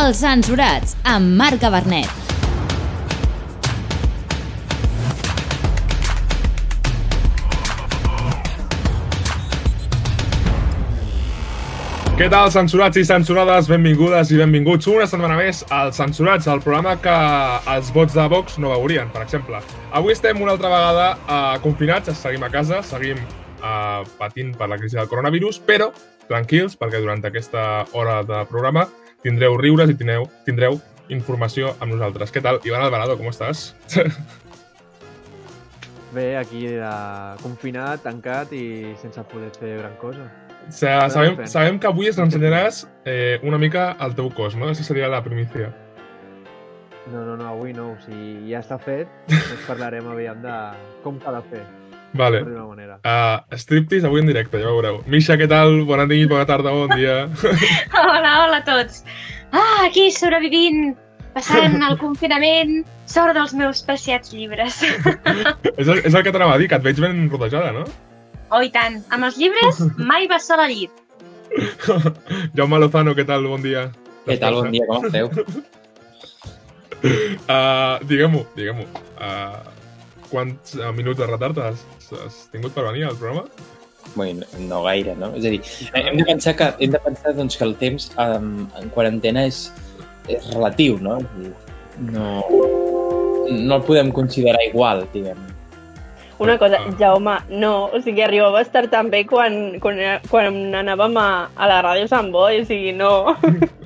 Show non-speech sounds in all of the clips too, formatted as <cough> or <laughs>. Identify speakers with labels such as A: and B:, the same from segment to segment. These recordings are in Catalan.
A: Els censurats, amb Marc Cabernet.
B: Què tal, censurats i censurades? Benvingudes i benvinguts una setmana més als Censurats, el programa que els vots de Vox no veurien, per exemple. Avui estem una altra vegada uh, confinats, seguim a casa, seguim uh, patint per la crisi del coronavirus, però tranquils, perquè durant aquesta hora de programa tindreu riures i tindreu, tindreu informació amb nosaltres. Què tal? Ivan Alvarado, com estàs? <laughs>
C: Bé, aquí uh, confinat, tancat i sense poder fer gran cosa.
B: O sea, sabem, sabem que avui ens ensenyaràs eh, una mica el teu cos, no? Aquesta seria la primícia.
C: No, no, no, avui no. O sigui, ja està fet. Ens <laughs> parlarem aviam de com s'ha de fer.
B: Vale. Uh, striptease avui en directe, ja ho veureu. Misha, què tal? Bona nit, bona tarda, bon dia. <laughs>
D: hola, hola a tots. Ah, aquí sobrevivint, passant el confinament, sort dels meus preciats llibres. <laughs>
B: és, el, és el que t'anava a dir, que et veig ben rodejada, no?
D: Oh, i tant. Amb els llibres mai vas sol al llit. <laughs>
B: Jaume Lozano, què tal? Bon dia.
E: Què tal? Bon dia, com esteu?
B: uh, diguem-ho, diguem-ho. Uh, quants uh, minuts de retard has, has tingut per venir al programa?
E: Bueno, no gaire, no? És a dir, hem de pensar que, hem de pensar, doncs, que el temps um, en quarantena és, és relatiu, no? No, no el podem considerar igual, diguem.
F: Una cosa, ah. Jaume, no, o sigui, arribava a estar tan bé quan, quan, quan anàvem a, a la ràdio Sant Boi, o sigui, no... <laughs>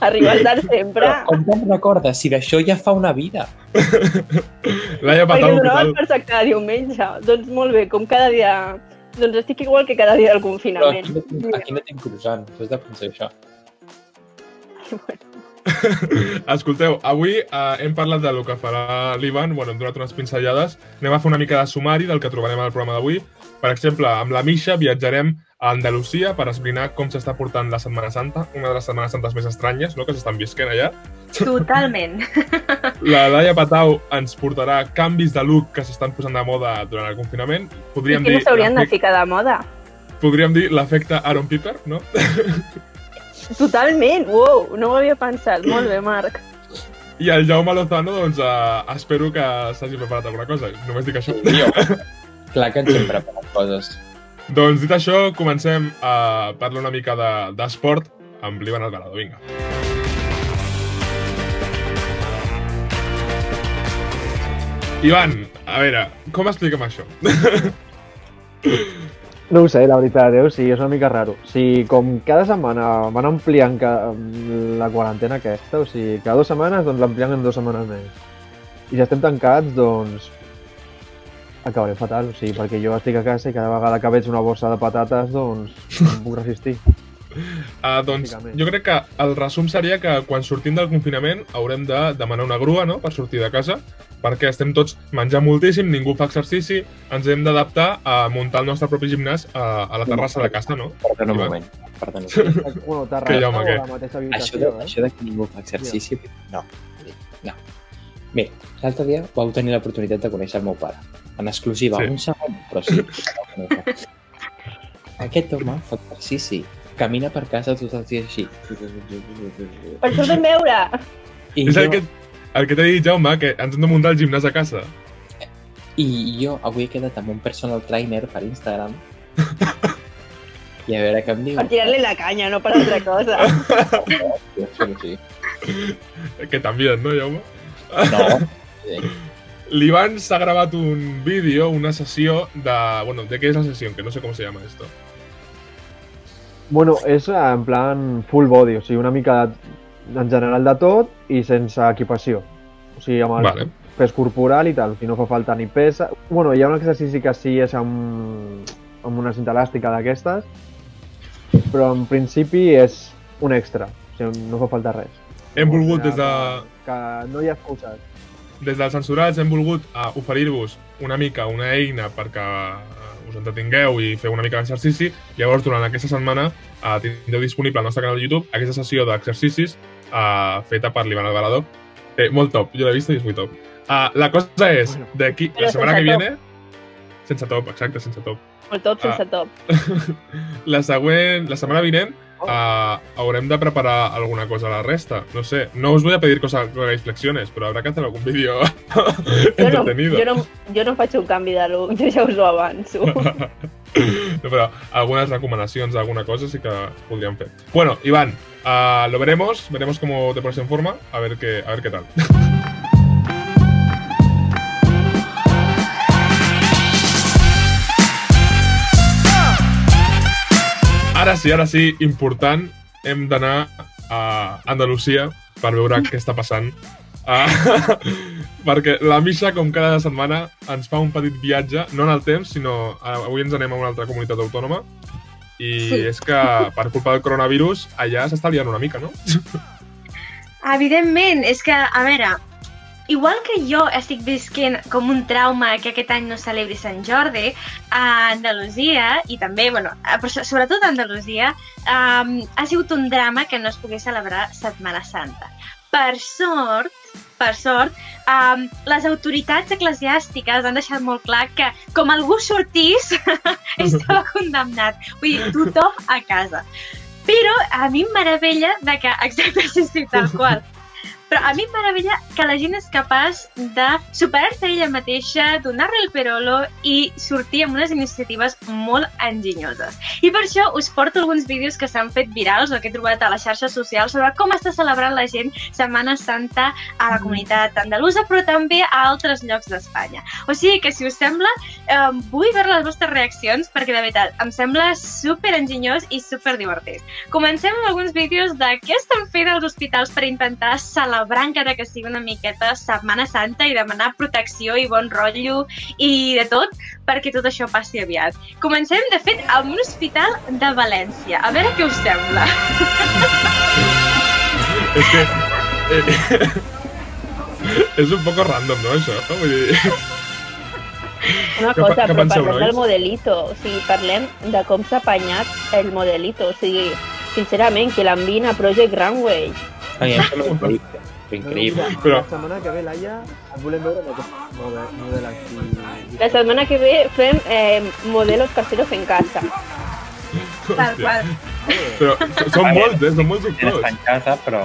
F: Arriba a estar sempre.
E: Però com te'n recordes? Si d'això ja fa una vida.
B: Laia Patal,
F: què tal? Per cada diumenge. Doncs molt bé, com cada dia... Doncs estic igual que cada dia del confinament.
E: Però aquí no, aquí no tinc croissant, tu has de pensar això.
F: Bueno. <laughs>
B: Escolteu, avui eh, hem parlat del que farà l'Ivan, bueno, hem donat unes pinzellades, anem a fer una mica de sumari del que trobarem al programa d'avui. Per exemple, amb la Misha viatjarem a Andalusia per esbrinar com s'està portant la Setmana Santa, una de les Setmanes Santes més estranyes no? que s'estan visquent allà.
D: Totalment. <laughs>
B: La Laia Patau ens portarà canvis de look que s'estan posant de moda durant el confinament.
F: Podríem I que no s'haurien de ficar de moda.
B: Podríem dir l'efecte Aaron Piper, no? <laughs>
F: Totalment, wow, no ho havia pensat. Molt bé, Marc.
B: I el Jaume Lozano, doncs, uh, espero que s'hagi preparat alguna cosa. Només dic això.
E: Jo. <laughs> Clar que ens hem preparat coses.
B: Doncs dit això, comencem a parlar una mica d'esport de, amb l'Ivan Alvarado. Vinga. Ivan, a veure, com expliquem això? <laughs>
C: No ho sé, la veritat, eh? o sigui, és una mica raro. O sigui, com cada setmana van ampliant la quarantena aquesta, o sigui, cada dues setmanes doncs l'amplien en dues setmanes més. I si estem tancats, doncs acabaré fatal, o sigui, perquè jo estic a casa i cada vegada que veig una bossa de patates, doncs no em puc resistir.
B: Uh, doncs jo crec que el resum seria que quan sortim del confinament haurem de demanar una grua no?, per sortir de casa perquè estem tots menjant moltíssim, ningú fa exercici, ens hem d'adaptar a muntar el nostre propi gimnàs a, a la terrassa de casa, no?
E: Perdona un moment. Perdona un <laughs> moment.
C: bueno, terrassa
B: home,
C: o la mateixa habitació,
E: això de,
C: eh?
E: això de que ningú fa exercici, no. No. Bé, l'altre dia vau tenir l'oportunitat de conèixer el meu pare. En exclusiva,
B: Sí.
E: un segon, però sí. Aquest home fa exercici. Camina per casa tots els dies així.
F: Per això vam veure.
E: I
B: És
E: jo,
B: el que, el que t'he dit, Jaume, que ens hem de muntar el gimnàs a casa.
E: I jo avui he quedat amb un personal trainer per Instagram. I a veure què em diu.
F: Per tirar-li la canya, no per altra cosa.
E: Sí, sí.
B: Que també, no, Jaume?
E: No. Sí.
B: L'Ivan s'ha gravat un vídeo, una sessió de... Bueno, ¿de qué es la sesión? Que no sé cómo se llama esto.
C: Bueno, és eh, en plan full body, o sigui, una mica de, en general de tot i sense equipació. O sigui, amb el
B: Vale.
C: pes corporal i tal, si no fa falta ni pesa. Bueno, hi ha un exercici que sí és amb, amb una cinta elàstica d'aquestes, però en principi és un extra, o sigui, no fa falta res.
B: Hem volgut, des, de,
C: Que, no hi ha excuses.
B: des dels censurats, hem volgut uh, oferir-vos una mica una eina perquè uh, us entretingueu i feu una mica d'exercici. Llavors, durant aquesta setmana, uh, tindreu disponible al nostre canal de YouTube aquesta sessió d'exercicis uh, feta per l'Ivan Alvarado. Eh, molt top, jo l'he vist i és molt top. Uh, la cosa és,
C: Bueno.
B: d'aquí, la setmana que viene... Sense top, exacte, sense top.
F: Molt top sense top. <laughs>
B: la següent, la setmana vinent, uh, haurem de preparar alguna cosa a la resta. No sé, no os voy a pedir cosas que hagáis flexiones, pero habrá que hacer algún vídeo <laughs>
F: Jo no,
B: entretenido.
F: jo, no, jo no faig un canvi de look, jo <laughs> ja us ho avanço. <laughs>
B: No, pero algunas recomendaciones, alguna cosa sí que podrían hacer. Bueno, Iván, ah, lo veremos, veremos cómo te pones en forma, a ver qué, a ver qué tal. Ara sí, ara sí, important, hem d'anar a Andalusia per veure què està passant. Uh, <laughs> perquè la Misha, com cada setmana, ens fa un petit viatge, no en el temps, sinó uh, avui ens anem a una altra comunitat autònoma i
D: Sí.
B: és que per culpa del coronavirus allà s'està liant una mica, no? <laughs>
D: Evidentment, és que, a veure, igual que jo estic visquent com un trauma que aquest any no celebri Sant Jordi, a Andalusia, i també, bueno, però so- sobretot a Andalusia, um, ha sigut un drama que no es pogués celebrar Setmana Santa. Per sort, per sort, um, les autoritats eclesiàstiques han deixat molt clar que com algú sortís, <laughs> estava condemnat. Vull dir, tothom a casa. Però a mi em meravella de que, exacte, sí, sí, tal qual. Però a mi em meravella que la gent és capaç de superar-se ella mateixa, donar-li el perolo i sortir amb unes iniciatives molt enginyoses. I per això us porto alguns vídeos que s'han fet virals o que he trobat a les xarxes socials sobre com està celebrant la gent Setmana Santa a la comunitat andalusa, però també a altres llocs d'Espanya. O sigui que, si us sembla, eh, vull veure les vostres reaccions perquè, de veritat, em sembla super enginyós i super divertit. Comencem amb alguns vídeos de què estan fent els hospitals per intentar celebrar encara que sigui una miqueta Setmana Santa i demanar protecció i bon rotllo i de tot perquè tot això passi aviat. Comencem, de fet, amb un hospital de València. A veure què us sembla. <laughs>
B: És que... Eh, <laughs> és un poco random, no, això? Vull dir...
F: Una cosa,
B: què
F: però
B: penseu,
F: parlem
B: nois?
F: del modelito. O sigui, parlem de com s'ha apanyat el modelito. O sigui, sincerament, que l'envien a Project Runway.
E: Ai, <laughs> increïble.
C: Mira,
B: Però-
C: La setmana que ve, Laia, volem veure model, aquí.
F: La setmana que ve fem eh, modelos caseros en casa.
D: Tal qual.
B: Però són molts, eh? Són molts
E: Tienes
B: doctors.
E: en casa, però...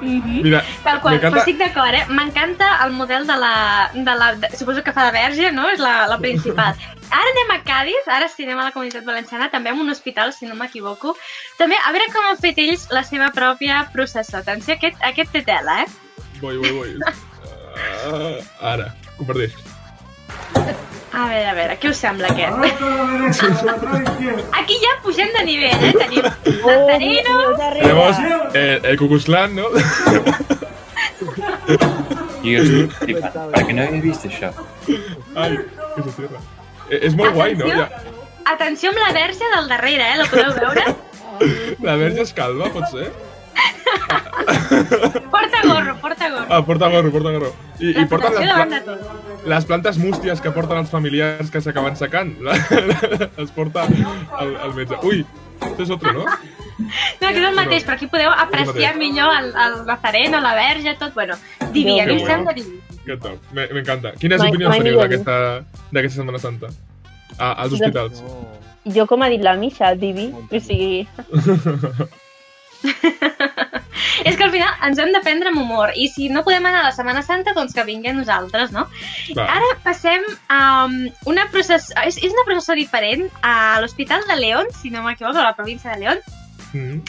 D: Mhm.
B: Mira,
D: Tal qual, però estic d'acord, eh? M'encanta el model de la, de la... De, suposo que fa de verge, no? És la, la principal. Ara anem a Cádiz, ara sí anem a la Comunitat Valenciana, també en un hospital, si no m'equivoco. També, a veure com han fet ells la seva pròpia processó. Atenció, aquest, aquest té tela, eh?
B: Vull, vull, vull. Uh, ara, comparteix.
D: A veure, a veure, què us sembla aquest? Aquí ja pugem de nivell, eh? Tenim Nazareno,
B: Tenemos eh, el Cucuzlán, ¿no?
E: Jo estic flipant, perquè no havia vist això.
B: Ai, que. Eh, és molt guai, no? Ja,
D: atenció amb la verge del darrere, eh? La podeu veure? <laughs>
B: la verge és calva, pot ser? <laughs>
D: Porta gorro, porta gorro.
B: Ah, porta gorro, porta gorro. I,
D: La
B: i porta les, pla les plantes músties que porten els familiars que s'acaben secant. <laughs> Les porta el, el metge. Ui, això és otro, no?
D: No, que és el mateix, però aquí podeu apreciar millor el, el Nazareno, la verge, tot, bueno, diví, a mi em sembla diví.
B: Que top, Me- m'encanta. Quines
F: Mai-
B: opinions
F: mai
B: teniu d'aquesta d'aquesta Setmana Santa? Ah, als hospitals.
C: No.
F: Jo, com ha dit la Misha, divi. O sigui, <laughs> <laughs>
D: És que al final ens hem de prendre amb humor i si no podem anar a la Setmana Santa, doncs que vinguem nosaltres, no?
B: Va.
D: Ara passem a um, una processó, és, és una processó diferent a l'Hospital de León, si no m'equivoco, a la província de León.
B: Mm.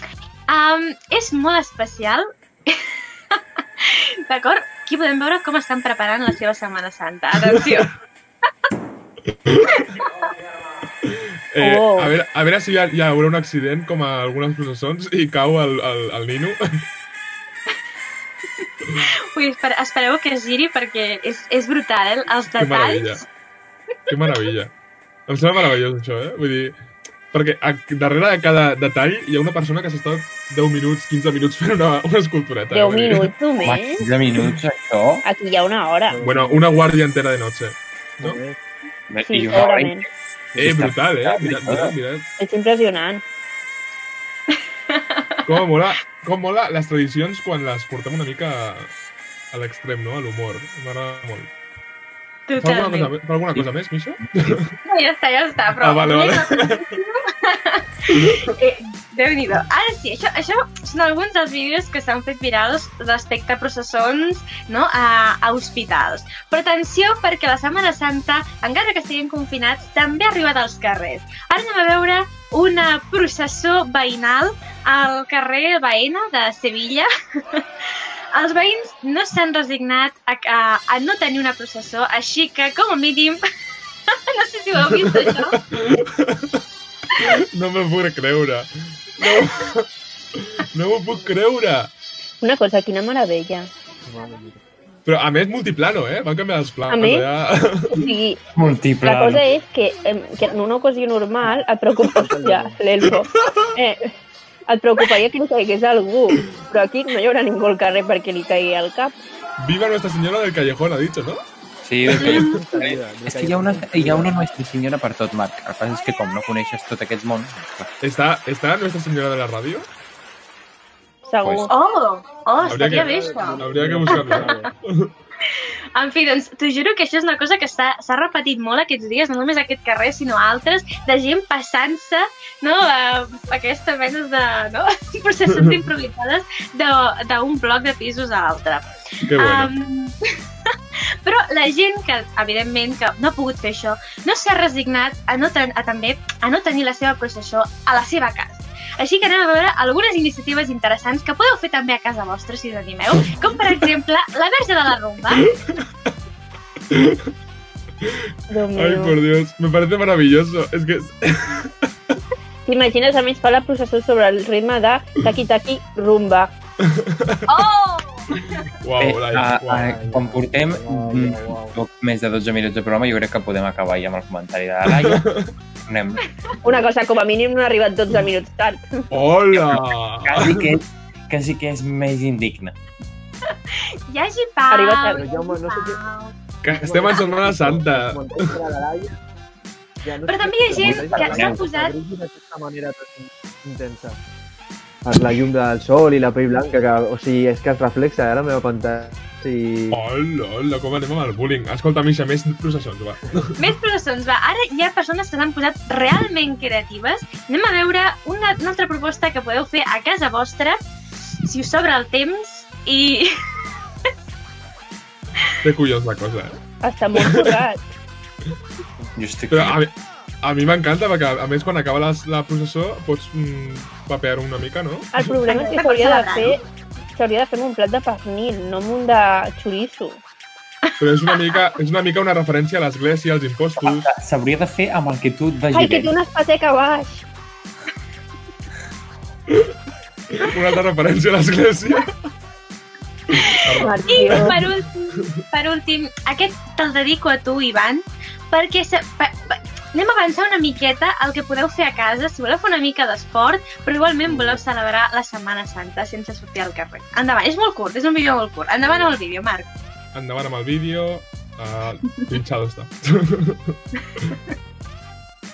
D: Um, és molt especial. <laughs> D'acord? Aquí podem veure com estan preparant la seva Setmana Santa. Atenció. <laughs>
B: Eh,
F: Oh.
B: a, veure, a veure si hi, ha, hi haurà un accident com a algunes processons i cau el, el, el nino. <laughs>
D: Ui, espere, espereu que es giri perquè és, és brutal, eh? Els
B: Que meravella.
D: detalls.
B: Que meravella. Em sembla meravellós això, eh? Vull dir, perquè a, darrere de cada detall hi ha una persona que s'està 10 minuts, 15 minuts fent una, una escultureta. eh?
F: 10
B: Vull dir,
F: minuts
E: Home,
F: només.
E: 15 minuts, això...
F: Aquí hi ha una hora.
B: Bueno, una guàrdia entera de noche. No?
F: Sí,
E: I una hora.
B: Eh, brutal, eh? Mirad, mirad, mirad.
F: És impressionant.
B: Com <laughs> mola, com mola les tradicions quan les portem una mica a l'extrem, no? A l'humor. M'agrada molt. Fa alguna, cosa,
D: Totalment.
B: alguna cosa més, Misha?
D: No, ja està, ja està, però...
B: Ah, vale, vale.
D: eh, Déu-n'hi-do. Ara sí, això, això són alguns dels vídeos que s'han fet virals respecte a processons no? a, a hospitals. Però atenció, perquè la Setmana Santa, encara que estiguin confinats, també ha arribat als carrers. Ara anem a veure una processó veïnal al carrer Baena de Sevilla. Els veïns no s'han resignat a, a, a no tenir una processó, així que, com a mínim, <laughs> no sé si ho heu vist, això. <laughs>
B: No m'ho puc creure. No, no m'ho puc creure.
F: Una cosa, quina meravella.
B: Però a més multiplano, eh? Van canviar els plans.
F: A més,
B: allà.
F: O sigui,
E: Múltiple.
F: la cosa és que, que en una ocasió normal et preocupa... <laughs> Ja, l'Elfo. Eh, et preocuparia que li caigués a algú, però aquí no hi haurà ningú al carrer perquè li caigui al cap.
B: Viva Nuestra Señora del Callejón, ha dicho, ¿no?
E: Sí, és que, és que hi, ha una, hi ha una Nuestra Senyora per tot, Marc. El que és que com no coneixes tot aquest món... doncs, clar.
B: ¿Está, ¿Está Nuestra Señora de la radio?
F: Segur.
E: Pues-
D: Oh, oh,
B: Habría
D: estaria
B: que-
D: bé, això.
B: Habría que buscarlo. <laughs> ¿eh?
D: En fi, doncs, t'ho juro que això és una cosa que s'ha repetit molt aquests dies, no només aquest carrer, sinó altres, de gent passant-se no, a aquestes menes de no, <laughs> processons improvisades de- d'un bloc de pisos a l'altre.
B: Qué bueno.
D: Um, <laughs> però la gent que, evidentment, que no ha pogut fer això, no s'ha resignat a, no ten, a també a no tenir la seva processó a la seva casa. Així que anem a veure algunes iniciatives interessants que podeu fer també a casa vostra, si us animeu, com per exemple la Verge de la Rumba.
B: Ay, por. Dios. Me parece maravilloso. Es que...
F: T'imagines, a més, fa la processó sobre el ritme de taqui-taqui rumba.
D: Oh! <laughs>
B: Wow,
E: Eh,
B: la...
E: a, a, quan portem
C: Uau,
E: mm,
C: uau.
E: poc més de 12 minuts de programa, jo crec que podem acabar ja amb el comentari de la Laia. <laughs> Anem.
F: Una cosa, com a mínim no ha arribat 12 minuts tard.
B: Hola!
E: Quasi que, quasi que és més indigne.
D: Hi hagi pau!
F: Arriba tard.
C: Jaume, no sé què-.
B: Que estem en Setmana Santa.
C: Ja, no
D: Però també hi ha gent que s'ha posat-
C: d'aquesta manera tan intensa. Per la llum del sol i la pell blanca, que, o sigui, és que es reflexa a la meva pantalla. Sí.
B: Hola, hola, com anem amb el bullying? Escolta, Misha, més processons, va. <laughs>
D: Més processons, va. Ara hi ha persones que s'han posat realment creatives. Anem a veure una, una altra proposta que podeu fer a casa vostra, si us sobra el temps, i
B: Té collons la cosa, eh?
F: Està molt currat.
E: Jo estic...
B: Però a mi, a mi m'encanta perquè, a més, quan acaba la, la processó pots mm, papear una mica, no?
F: El problema és que s'hauria de fer s'hauria de fer un plat de pernil, no amb un de xoriço.
B: Però és una mica, és una, mica una referència a l'església, als impostos...
E: S'hauria de fer amb el que tu et vagi
F: Ai, que té una espateca a baix.
B: Una altra referència a l'església.
D: I per últim, per últim, aquest te'l dedico a tu, Ivan, perquè se, pa, anem a avançar una miqueta el que podeu fer a casa, si voleu fer una mica d'esport, però igualment voleu celebrar la Setmana Santa sense sortir al carrer. Endavant, és molt curt, és un vídeo molt curt. Endavant amb el vídeo, Marc.
B: Endavant amb el vídeo. <laughs> Uh, pinchado está.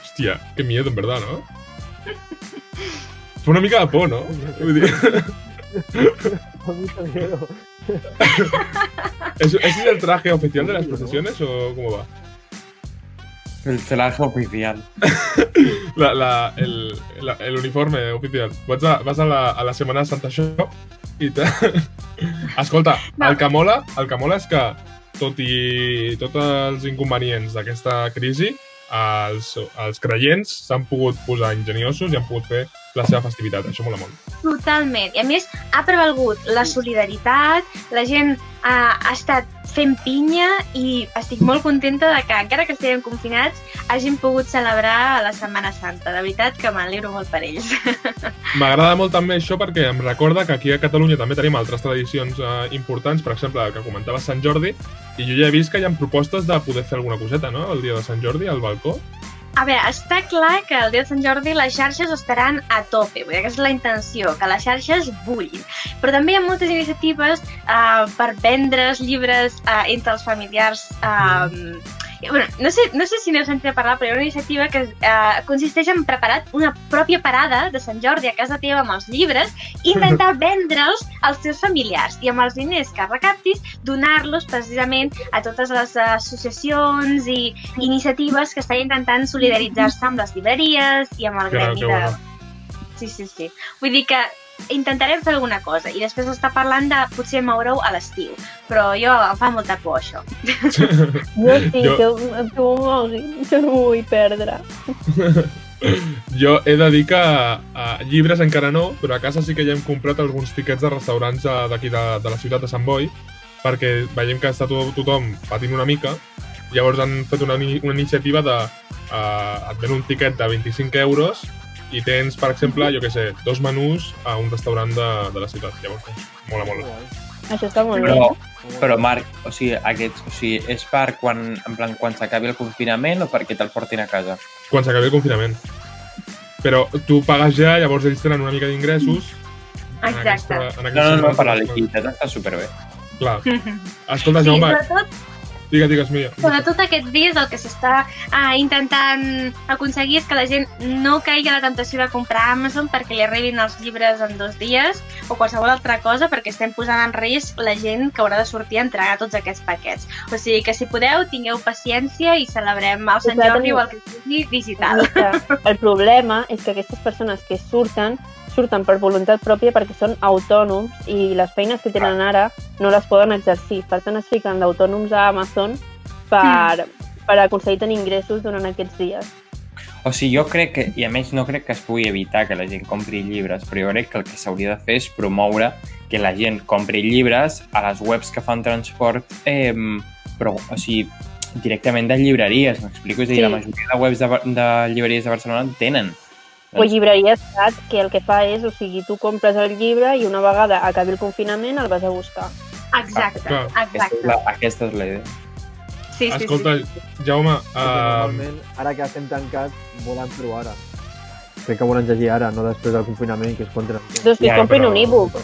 B: Hòstia, qué miedo, en verdad, ¿no? Fa una mica de por, ¿no? Vull dir,
C: Da mucho miedo.
B: ¿es, ¿Ese es el traje oficial de las procesiones o cómo va?
E: El traje oficial. <laughs>
B: La, la, el, la, el uniforme oficial. Vas a, vas a, la, a la Setmana Santa Shop i te... <laughs> Escolta,
D: No.
B: el que mola, el que mola és que, tot i tots els inconvenients d'aquesta crisi, els, els creients s'han pogut posar ingeniosos i han pogut fer la seva festivitat. Això mola molt.
D: Totalment. I a més, ha prevalgut la solidaritat, la gent ha, ha estat fent pinya i estic molt contenta de que, encara que estiguem confinats, hagin pogut celebrar la Setmana Santa. De veritat que m'alegro molt per ells. <laughs>
B: M'agrada molt també això perquè em recorda que aquí a Catalunya també tenim altres tradicions eh, importants, per exemple, el que comentava Sant Jordi, i jo ja he vist que hi ha propostes de poder fer alguna coseta, no?, el dia de Sant Jordi, al balcó.
D: A veure, està clar que el dia de Sant Jordi les xarxes estaran a tope, vull dir, aquesta és la intenció, que les xarxes bullin. Però també hi ha moltes iniciatives uh, per vendre's llibres uh, entre els familiars uh, bueno, no sé, no sé si n'heu sentit a parlar, però hi ha una iniciativa que uh, consisteix en preparar una pròpia parada de Sant Jordi a casa teva amb els llibres i intentar <laughs> vendre'ls als teus familiars i amb els diners que recaptis donar-los precisament a totes les associacions i iniciatives que estan intentant solidaritzar-se amb les llibreries i amb el gremi de... Sí, sí, sí. Vull dir que intentarem fer alguna cosa i després està parlant de potser moure-ho a l'estiu. Però jo em fa molta por, això. <laughs>
F: Jo sí,
B: Jo-
F: que, que m'ho mogui, jo no m'ho vull perdre. <laughs>
B: Jo he de dir que a llibres encara no, però a casa sí que ja hem comprat alguns tiquets de restaurants eh, d'aquí de, de la ciutat de Sant Boi, perquè veiem que està to tothom patint una mica, llavors han fet una, una iniciativa de uh, et ven un tiquet de 25 euros i tens, per exemple, jo que sé, dos menús a un restaurant de, de la ciutat. Llavors, doncs, mola molt.
F: Això està molt bé.
E: Però, però Marc, o sigui, aquests, o sigui, és per quan, en plan, quan s'acabi el confinament o perquè te'l portin a casa?
B: Quan s'acabi el confinament. Però tu pagues ja, llavors ells tenen una mica d'ingressos. en
D: Exacte.
B: aquesta- en
E: No,
B: aquesta
E: no, no,
B: setmana.
E: per la liquiditat està superbé.
B: Clar. <laughs> Escolta,
D: Sí,
B: Jaume,
D: sobretot,
B: digue, digues, Mia.
D: sobretot aquests dies el que s'està ah, intentant aconseguir és que la gent no caigui a la tentació de comprar a Amazon perquè li arribin els llibres en dos dies o qualsevol altra cosa perquè estem posant en risc la gent que haurà de sortir a entregar tots aquests paquets. O sigui que si podeu, tingueu paciència i celebrem el Sant. Jordi o el que sigui digital.
F: El problema és que aquestes persones que surten, surten per voluntat pròpia perquè són autònoms i les feines que tenen ara no les poden exercir. Per tant, es fiquen d'autònoms a Amazon per, per aconseguir tenir ingressos durant aquests dies.
E: O sigui, jo crec que, i a més no crec que es pugui evitar que la gent compri llibres, però jo crec que el que s'hauria de fer és promoure que la gent compri llibres a les webs que fan transport, eh, però, o sigui, directament de llibreries, m'explico? És a dir,
F: Sí.
E: la majoria de webs de, de llibreries de Barcelona en tenen.
F: O llibreria Estat, que el que fa és, o sigui, tu compres el llibre i una vegada acabi el confinament el vas a buscar.
D: Exacte,
B: clar.
E: Aquesta és
D: exacte.
E: la, aquesta és la idea.
D: Sí, sí,
B: Escolta,
D: sí.
B: Jaume, uh,
C: normalment, ara que estem tancats, volen fer-ho ara. Crec que volen llegir ara, no després del confinament, que és contra...
F: Doncs que
E: Ja,
F: es comprin
B: però-
F: un e-book,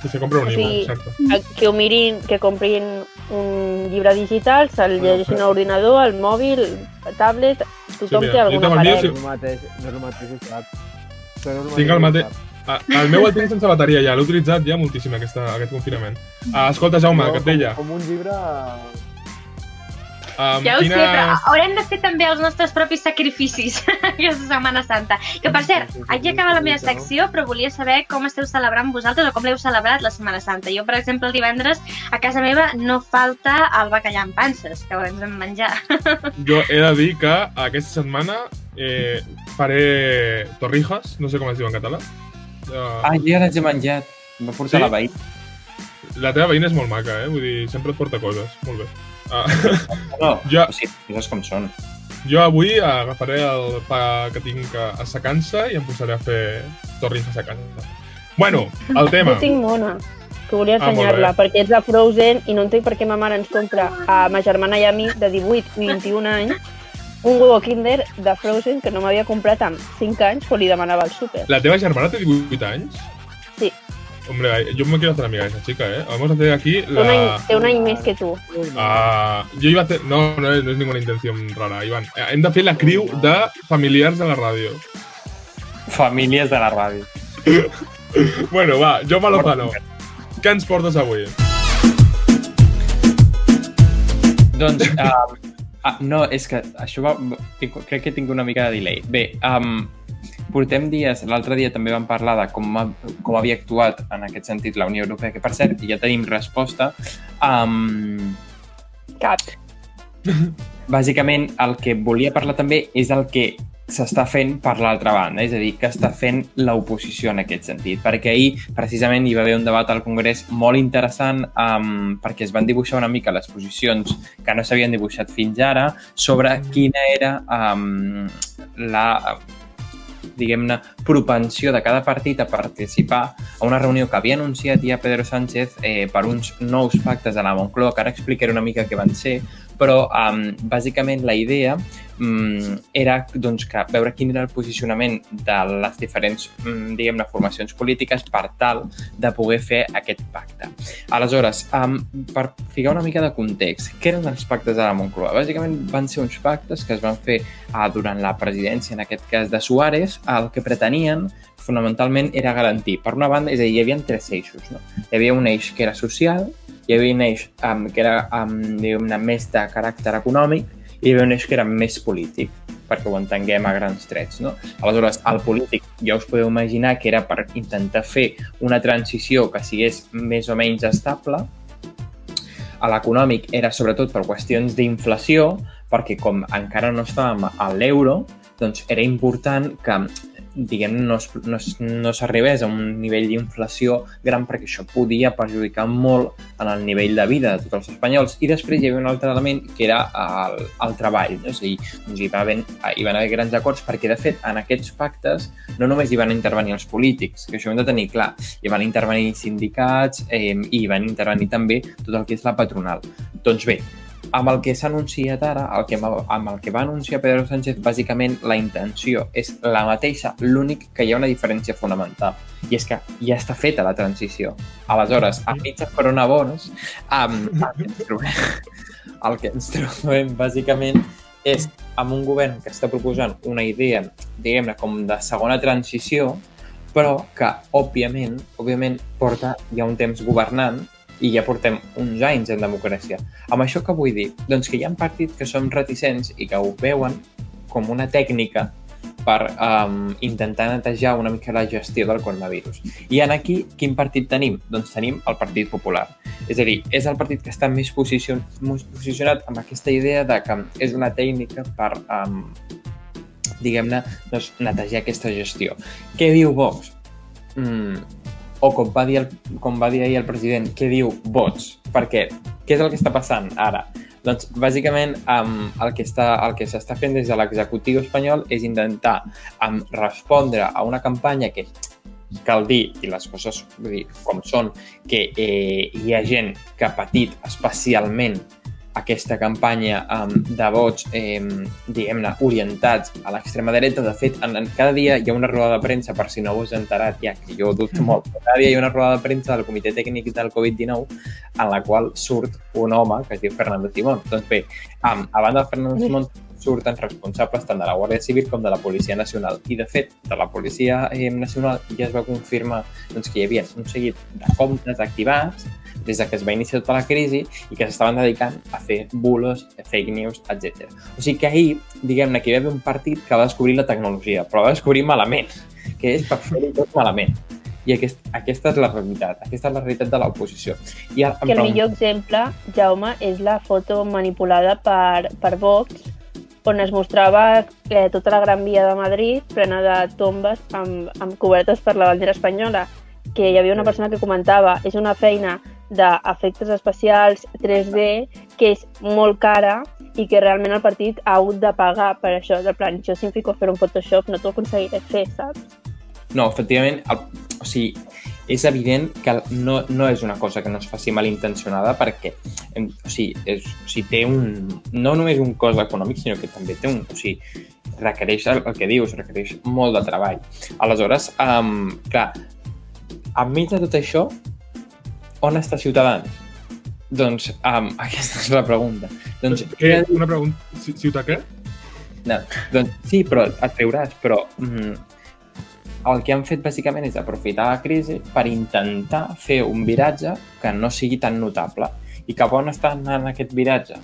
B: Que se compra un
F: O
B: ebook,
F: sigui,
B: exacte.
F: que ho mirin, que comprin un llibre digital, se'l llegeixin a l'ordinador, al mòbil, a tablet, tothom
B: mira,
F: té
B: jo
F: algun aparell.
B: sí.
C: No és el mateix, no és el mateix, no és
B: Tinc el mateix-. Ah, el meu el tinc sense bateria ja, l'he utilitzat ja moltíssim aquesta, aquest confinament. Uh, escolta, Jaume,
C: Jo,
B: que et deia,
C: Com, com un llibre...
B: um,
D: Ja ho sé, però
B: quines...
D: haurem de fer també els nostres propis sacrificis <laughs> aquesta Setmana Santa. Que, per cert, haig d'acabar la meva secció, però volia saber com esteu celebrant vosaltres o com l'heu celebrat la Setmana Santa. Jo, per exemple, el divendres a casa meva no falta el bacallà amb panses, que ho ens vam menjar. <laughs>
B: Jo he de dir que aquesta setmana eh, faré torrijas, no sé com es diu en català. Uh,
E: Ah, jo ja les he menjat. Em va portar
B: Sí?
E: la veïna.
B: La teva veïna és molt maca, eh? Vull dir, sempre et porta coses. Molt bé. Uh,
E: No,
B: Ja.
E: o sigui, les coses com són.
B: jo avui agafaré el pa que tinc assecant-se i em posaré a fer torrijas a casa. Bueno, el tema.
F: Jo tinc mona, que volia
B: Ah,
F: ensenyar-la,
B: bé.
F: perquè és de Frozen i no entenc per què ma mare ens compra a ma germana i a mi, de 18 i 21 anys, un huevo kinder de Frozen que no m'havia comprat amb 5 anys quan li demanava al súper.
B: ¿La teva germana té 18 anys? Hombre, yo me quiero hacer amiga de esa chica, ¿eh? Vamos a hacer aquí la...
F: té un any més que tu.
B: Ah, yo iba a hacer... No, no es, no es ninguna intención rara, Iván. Eh, Hem de fer la criu de familiars de la ràdio.
E: Famílies de la ràdio. <laughs>
B: Bueno, va, jo Lozano. Què ens portes avui?
E: Doncs, <laughs> um, ah, no, és que això va, crec que tinc una mica de delay. Bé, um, portem dies, l'altre dia també vam parlar de com, ha, com havia actuat en aquest sentit la Unió Europea, que per cert ja tenim resposta. Um,
F: Cap.
E: bàsicament el que volia parlar també és el que s'està fent per l'altra banda, és a dir, que està fent l'oposició en aquest sentit, perquè ahir precisament hi va haver un debat al Congrés molt interessant um, perquè es van dibuixar una mica les posicions que no s'havien dibuixat fins ara sobre quina era um, la diguem-ne, propensió de cada partit a participar a una reunió que havia anunciat ja Pedro Sánchez eh, per uns nous pactes a la Moncloa, que ara explicaré una mica què van ser, però um, bàsicament la idea um, era doncs, que veure quin era el posicionament de les diferents um, diguem-ne formacions polítiques per tal de poder fer aquest pacte. Aleshores, um, per ficar una mica de context, què eren els pactes de la Moncloa? Bàsicament van ser uns pactes que es van fer uh, durant la presidència, en aquest cas de Suárez, el que pretenien fonamentalment era garantir, per una banda, és a dir, hi havia tres eixos. No? Hi havia un eix que era social, havia un eix um, que era um, més de caràcter econòmic i hi havia un eix que era més polític. perquè ho entenguem a grans trets. No? Aleshores, el polític ja us podeu imaginar que era per intentar fer una transició que sigués més o menys estable, a l'econòmic era sobretot per qüestions d'inflació, perquè com encara no estàvem a l'euro, doncs era important que diguem no, es, no, es, no s'arribés a un nivell d'inflació gran perquè això podia perjudicar molt en el nivell de vida de tots els espanyols. I després hi havia un altre element que era el, el treball. No? És a dir, doncs hi, va haver, hi van haver grans acords perquè, de fet, en aquests pactes no només hi van intervenir els polítics, que això ho hem de tenir clar, hi van intervenir sindicats eh, i hi van intervenir també tot el que és la patronal. Doncs bé, amb el que s'ha anunciat ara, el que, amb el que va anunciar Pedro Sánchez, bàsicament la intenció és la mateixa, l'únic que hi ha una diferència fonamental, i és que ja està feta la transició. Aleshores, a mitja coronavirus, amb, el, que trobem, el que ens trobem bàsicament és amb un govern que està proposant una idea, diguem-ne, com de segona transició, però que, òbviament, òbviament porta ja un temps governant i ja portem uns anys en democràcia. Amb això que vull dir? Doncs que hi ha partits que som reticents i que ho veuen com una tècnica per um, intentar netejar una mica la gestió del coronavirus. I en aquí, quin partit tenim? Doncs tenim el Partit Popular. És a dir, és el partit que està més, posicion més posicionat amb aquesta idea de que és una tècnica per, um, diguem-ne, doncs, netejar aquesta gestió. Què diu Vox? Mm, o com va dir, el, com va dir ahir el president, què diu vots. Perquè què és el que està passant ara? Doncs, bàsicament, um, el que està, el que s'està fent des de l'executiu espanyol és intentar um, respondre a una campanya que cal dir, i les coses dir, com són, que eh, hi ha gent que ha patit especialment aquesta campanya um, de vots, eh, diguem-ne, orientats a l'extrema dreta. De fet, en, en, cada dia hi ha una roda de premsa, per si no us enterat, ja que jo dubto molt, però cada dia hi ha una roda de premsa del Comitè Tècnic del Covid-19 en la qual surt un home que es diu Fernando Simón. Doncs bé, um, a banda de Fernando Simón surten responsables tant de la Guàrdia Civil com de la Policia Nacional. I, de fet, de la Policia eh, Nacional ja es va confirmar doncs, que hi havia un seguit de comptes activats des de que es va iniciar tota la crisi i que s'estaven dedicant a fer bulos, fake news, etc. O sigui que ahir, diguem-ne, que hi va haver un partit que va descobrir la tecnologia, però va descobrir malament, que és per fer-ho tot malament. I aquest, aquesta és la realitat, aquesta és la realitat de l'oposició.
F: I ara, que el millor exemple, Jaume, és la foto manipulada per, per Vox, on es mostrava eh, tota la Gran Via de Madrid plena de tombes amb, amb cobertes per la bandera espanyola que hi havia una persona que comentava és una feina d'efectes especials 3D que és molt cara i que realment el partit ha hagut de pagar per això, de plan, jo si em fico a fer un Photoshop no t'ho aconseguiré fer, saps?
E: No, efectivament, el, o sigui, és evident que no, no és una cosa que no es faci malintencionada perquè o sigui, és, o sigui, té un, no només un cost econòmic, sinó que també té un... O sigui, requereix el, el que dius, requereix molt de treball. Aleshores, um, clar, enmig de tot això, on està Ciutadans? Doncs um, <laughs> aquesta és la pregunta. Doncs,
B: què? Una pregunta. Ciutat què?
E: No, doncs sí, però et riuràs, però mm, el que han fet bàsicament és aprofitar la crisi per intentar fer un viratge que no sigui tan notable. I cap on està anant aquest viratge?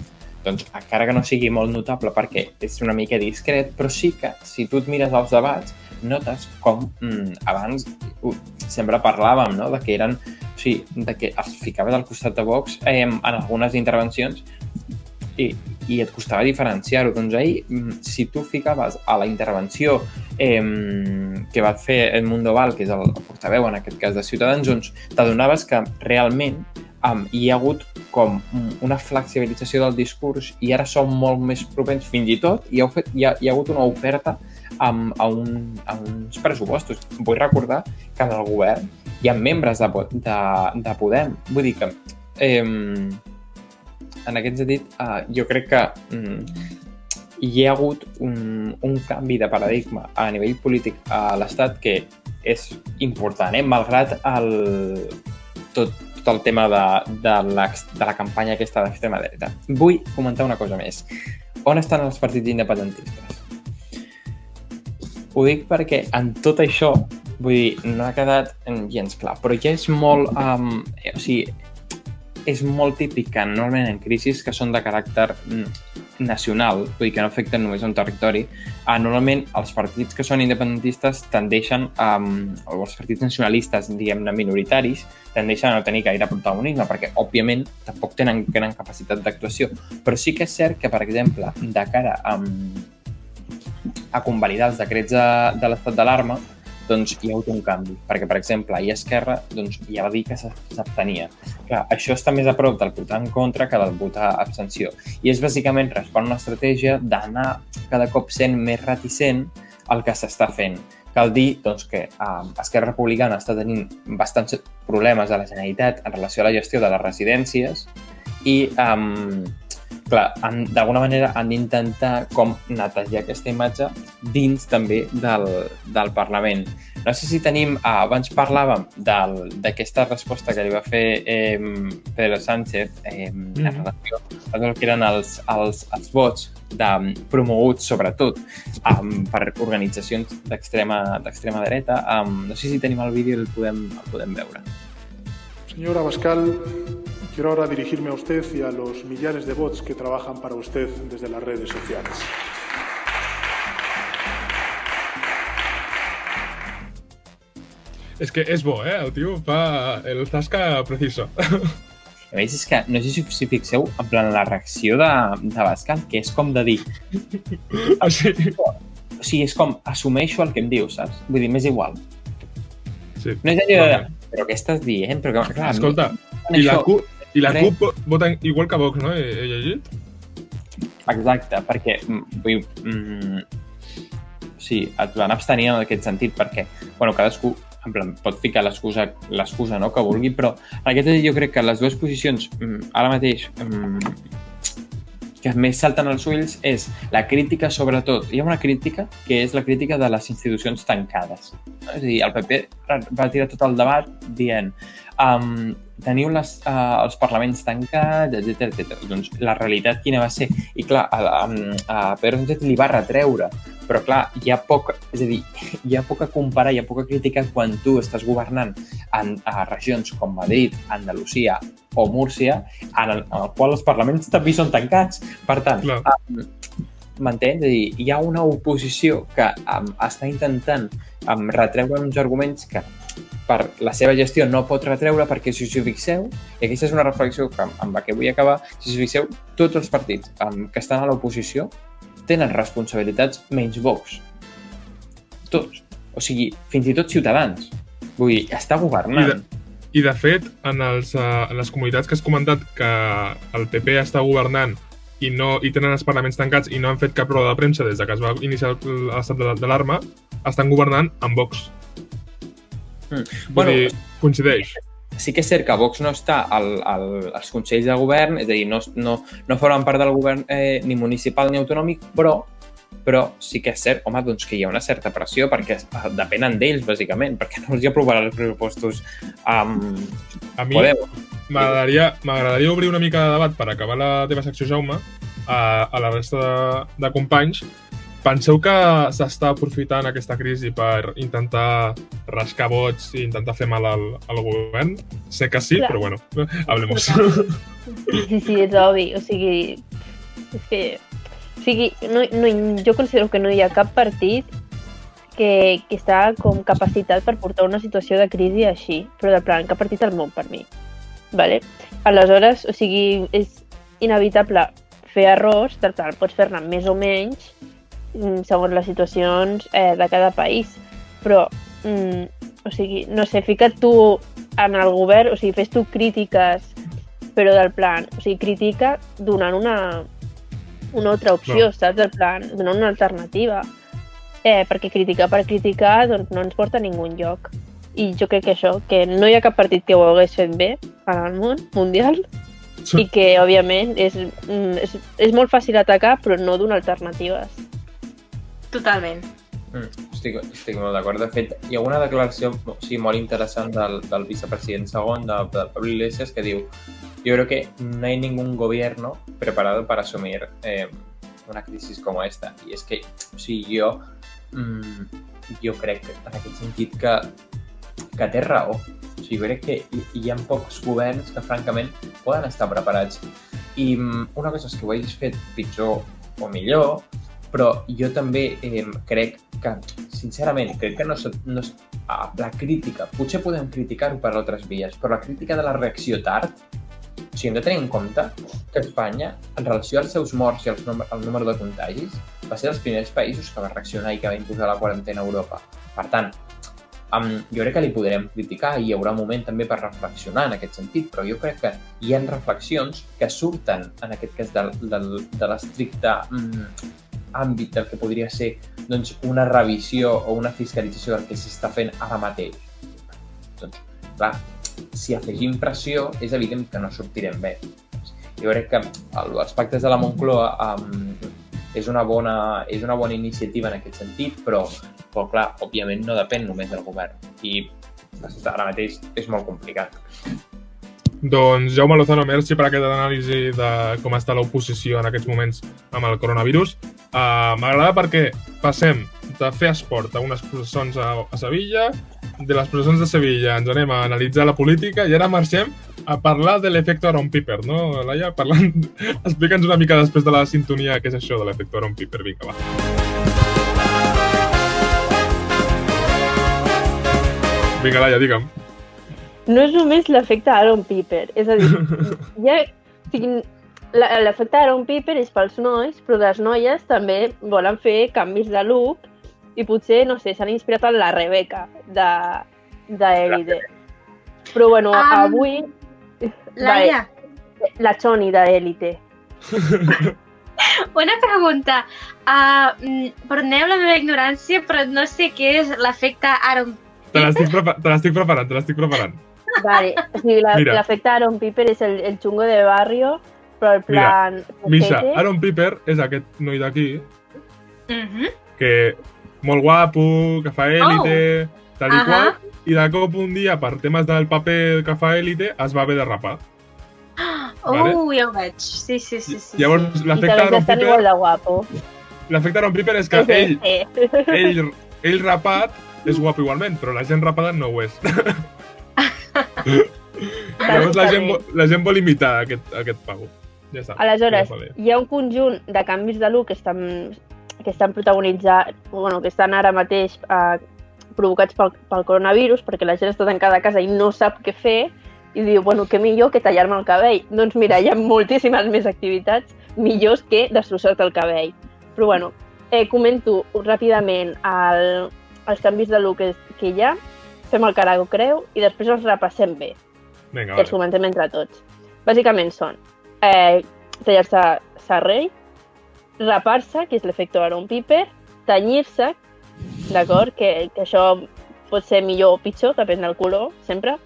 E: Doncs encara que no sigui molt notable perquè és una mica discret, però sí que si tu et mires els debats notes com mm, abans uh, sempre parlàvem no? de que eren, o sigui, de que es ficaves al costat de Vox eh, en algunes intervencions i, i et costava diferenciar-ho. Doncs ahir, mm, si tu ficaves a la intervenció eh, que va fer Edmundo Val, que és el portaveu en aquest cas de Ciutadans, doncs t'adonaves que realment um, hi ha hagut com una flexibilització del discurs i ara som molt més propens, fins i tot hi ha, fet, hi ha, hi ha hagut una oferta amb, a, un, a uns pressupostos. Vull recordar que en el govern hi ha membres de, de, de Podem. Vull dir que, eh, en aquest sentit, eh, jo crec que mm, hi ha hagut un, un canvi de paradigma a nivell polític a l'Estat que és important, eh? malgrat el, tot, tot el tema de, de, la, de la campanya aquesta d'extrema dreta. Vull comentar una cosa més. On estan els partits independentistes? Ho dic perquè en tot això, vull dir, no ha quedat gens clar, però ja és molt... Um, o sigui, és molt típic que normalment en crisis que són de caràcter mm, nacional, vull dir que no afecten només un territori, eh, normalment els partits que són independentistes tendeixen, a, o els partits nacionalistes, diguem-ne, minoritaris, tendeixen a no tenir gaire protagonisme, perquè, òbviament, tampoc tenen gran capacitat d'actuació. Però sí que és cert que, per exemple, de cara a, a convalidar els decrets de, de l'estat d'alarma, doncs hi ha hagut un canvi, perquè, per exemple, ahir Esquerra doncs, ja va dir que s'abstenia. Clar, això està més a prop del votar en contra que del votar abstenció. I és bàsicament respon a una estratègia d'anar cada cop sent més reticent al que s'està fent. Cal dir doncs, que eh, Esquerra Republicana està tenint bastants problemes a la Generalitat en relació a la gestió de les residències i eh, clar, d'alguna manera han d'intentar com netejar aquesta imatge dins també del, del Parlament. No sé si tenim... Ah, abans parlàvem d'aquesta resposta que li va fer eh, Pedro Sánchez eh, mm. en relació a el que eren els, els, els vots de, promoguts, sobretot, um, per organitzacions d'extrema dreta. Um, no sé si tenim el vídeo i el podem, el podem veure.
G: Senyora Bascal, Quiero ahora dirigirme a usted y a los millares de bots que trabajan para usted desde las redes sociales.
B: És que és bo, eh? El tio fa el tasca preciso.
E: A més, és que no sé si, si fixeu en plan la reacció de, de Bascal, que és com de dir...
B: Ah, sí?
E: O sigui, és com, assumeixo el que em dius, saps? Vull dir, m'és igual.
B: Sí.
E: No és allò de... Però què estàs dient? Però, clar,
B: Escolta, i la, CUP, i la CUP vota igual que Vox, no? He, he llegit?
E: Exacte, perquè mm, vull, mm, sí, et van abstenir en aquest sentit perquè, bueno, cadascú en plan, pot ficar l'excusa l'excusa no, que vulgui, però en aquest sentit jo crec que les dues posicions mm, ara mateix mm, que més salten als ulls és la crítica, sobretot. Hi ha una crítica que és la crítica de les institucions tancades. No? És a dir, el PP va tirar tot el debat dient um, teniu les, uh, els parlaments tancats, etc etc. Doncs la realitat quina va ser? I clar, a, a, a Pedro Sánchez li va retreure, però clar, hi ha poc, és a dir, hi ha poc a comparar, hi ha poc a criticar quan tu estàs governant en, a regions com Madrid, Andalusia o Múrcia, en el, en el qual els parlaments també són tancats. Per tant, um, m'entens? És a dir, hi ha una oposició que um, està intentant um, retreure uns arguments que per la seva gestió no pot retreure perquè si us hi fixeu, i aquesta és una reflexió que, amb la que vull acabar, si us fixeu, tots els partits que estan a l'oposició tenen responsabilitats menys Vox. Tots. O sigui, fins i tot Ciutadans. Vull dir, està governant.
B: I de, i de fet, en, els, uh, en les comunitats que has comentat que el PP està governant i, no, i tenen els parlaments tancats i no han fet cap roda de premsa des de que es va iniciar l'estat d'alarma, estan governant amb Vox. Mm. Bueno, dir, coincideix.
E: Sí que és cert que Vox no està al, al, als consells de govern, és a dir, no, no, no formen part del govern eh, ni municipal ni autonòmic, però però sí que és cert, home, doncs que hi ha una certa pressió perquè depenen d'ells, bàsicament, perquè no els hi aprovaran els pressupostos amb...
B: A mi m'agradaria obrir una mica de debat per acabar la teva secció, Jaume, a, a la resta de, de companys, Penseu que s'està aprofitant aquesta crisi per intentar rascar vots i intentar fer mal al, al govern? Sé que sí, Clar. però bueno, <laughs> hablemos.
F: Sí, sí, sí, és obvi. O sigui, és que... O sigui, no, no, jo considero que no hi ha cap partit que, que està com capacitat per portar una situació de crisi així, però de plan, cap partit al món per mi. Vale? Aleshores, o sigui, és inevitable fer errors, per tant, pots fer-ne més o menys, segons les situacions eh, de cada país. Però, mm, o sigui, no sé, fica't tu en el govern, o sigui, fes tu crítiques, però del plan, o sigui, critica donant una, una altra opció, no. saps? Del plan, donant una alternativa. Eh, perquè criticar per criticar doncs, no ens porta a ningú lloc. I jo crec que això, que no hi ha cap partit que ho hagués fet bé en el món mundial sí. i que, òbviament, és, mm, és, és molt fàcil atacar, però no donar alternatives.
D: Totalment.
E: Mm, estic, estic molt d'acord. De fet, hi ha una declaració o sigui, molt interessant del, del vicepresident segon, de, de Pablo Iglesias, que diu yo creo que no hay ningún gobierno preparado para asumir eh, una crisis como esta. I és que, sigui, jo, mm, jo crec en aquest sentit que, que té raó. O sigui, crec que hi, hi ha pocs governs que, francament, poden estar preparats I mm, una cosa és que ho hagis fet pitjor o millor, però jo també eh, crec que, sincerament, crec que no, no la crítica, potser podem criticar-ho per altres vies, però la crítica de la reacció tard, o sigui, hem de tenir en compte que Espanya, en relació als seus morts i als num al número de contagis, va ser dels primers països que va reaccionar i que va imposar la quarantena a Europa. Per tant, um, jo crec que li podrem criticar i hi haurà un moment també per reflexionar en aquest sentit, però jo crec que hi ha reflexions que surten, en aquest cas, del, del, de l'estricte mm, àmbit del que podria ser doncs, una revisió o una fiscalització del que s'està fent ara mateix. Doncs, clar, si afegim pressió, és evident que no sortirem bé. Jo crec que el, els pactes de la Moncloa um, és, una bona, és una bona iniciativa en aquest sentit, però, però clar, òbviament no depèn només del govern. I ara mateix és molt complicat.
B: Doncs Jaume Lozano, merci per aquesta anàlisi de com està l'oposició en aquests moments amb el coronavirus. Uh, M'agrada perquè passem de fer esport a unes processons a, a Sevilla, de les processons de Sevilla ens anem a analitzar la política i ara marxem a parlar de l'efecte Aaron Piper, no, Laia? Parlant... <laughs> Explica'ns una mica després de la sintonia què és això de l'efecte Aaron Piper. Vinga, va. Vinga, Laia, digue'm.
F: No és només l'efecte Aaron Piper, és a dir, <laughs> ha, o sigui, la- l'efecte Aaron Piper és pels nois, però les noies també volen fer canvis de look i potser, no sé, s'han inspirat en la Rebeca de, de Elite. Però bueno,
D: Am,
F: avui...
D: Laia,
F: Vale, la Choni de Elite. <laughs>
D: una pregunta. Uh, perdoneu la meva ignorància, però no sé què és l'efecte Aaron
B: Te l'estic prepa preparant, te l'estic preparant.
F: Vale, sigui, la-
B: Mira.
F: l'efecte Aaron Piper és el, el xungo de barrio, però el plan...
B: Misha,
F: potete.
B: Aaron Piper és aquest noi d'aquí
D: Mhm.
B: que molt guapo, que fa élite, tal i
D: Ahà.
B: qual, i de cop un dia, per temes del paper que fa élite, es va haver de rapar. Vale.
D: Oh, ja ho veig. Sí, sí, sí. sí
B: Llavors,
D: sí.
F: I
B: l'efecte
F: també
B: Aaron Piper,
F: de guapo.
B: l'efecte Aaron Piper és que
F: És
B: ell,
F: este.
B: ell, ell rapat és guapo igualment, però la gent rapada no ho és. <laughs> <laughs> Llavors la gent, la gent vol imitar aquest, aquest pavo. Ja està.
F: Aleshores,
B: Ja
F: hi ha un conjunt de canvis de look que estan, que estan protagonitzats, bueno, que estan ara mateix eh, provocats pel, pel coronavirus, perquè la gent està tancada a casa i no sap què fer, i diu, bueno, què millor que tallar-me el cabell? Doncs mira, hi ha moltíssimes més activitats millors que destrossar-te el cabell. Però bueno, eh, comento ràpidament el, els canvis de look que, que hi ha, fem el carago creu i després els repassem bé
B: Vinga,
F: i els
B: vale.
F: comentem entre tots. Bàsicament són eh, tallar-se serrell, rapar-se, que és l'efecte Aaron Piper, tenyir-se, d'acord, que, que això pot ser millor o pitjor, depèn del color, sempre,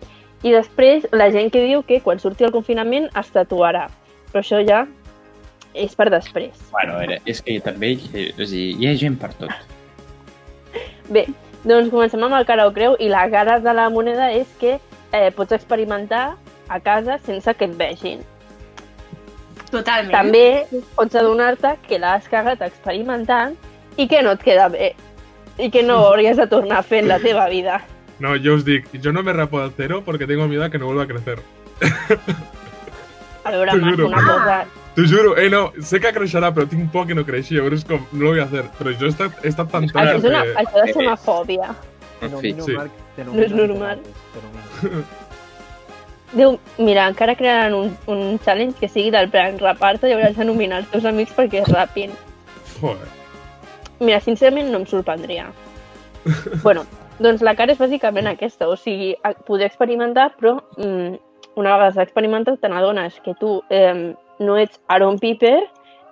F: i després la gent que diu que quan surti el confinament es tatuarà, però això ja és per després.
E: Bueno, a veure, és que també eh, o sigui, hi ha gent per tot.
F: Bé, doncs comencem amb el cara o creu i la cara de la moneda és que eh, pots experimentar a casa sense que et vegin.
D: Totalment.
F: També pots adonar-te que l'has cagat experimentant i que no et queda bé i que no hauries de tornar a fer en la teva vida.
B: No, yo os digo, yo no me rapo al cero porque tengo miedo a que no vuelva a crecer.
F: A veure, Marc, una cosa...
B: T'ho juro, eh, no, sé que creixerà, però tinc por que no creixi, llavors com, no lo voy a hacer. Però jo he estat, he estat tan
F: Això, és una,
B: que...
F: això de ser una fòbia.
E: En fi,
B: sí.
F: No és normal. <laughs> Diu, mira, encara crearan un, un challenge que sigui del plan rapar-te i hauràs de nominar els teus amics perquè es rapin.
B: Joder.
F: Mira, sincerament no em sorprendria. <laughs> bueno, doncs la cara és bàsicament aquesta, o sigui, poder experimentar, però mm, una vegada s'ha experimentat te n'adones que tu eh, no ets Aaron Piper,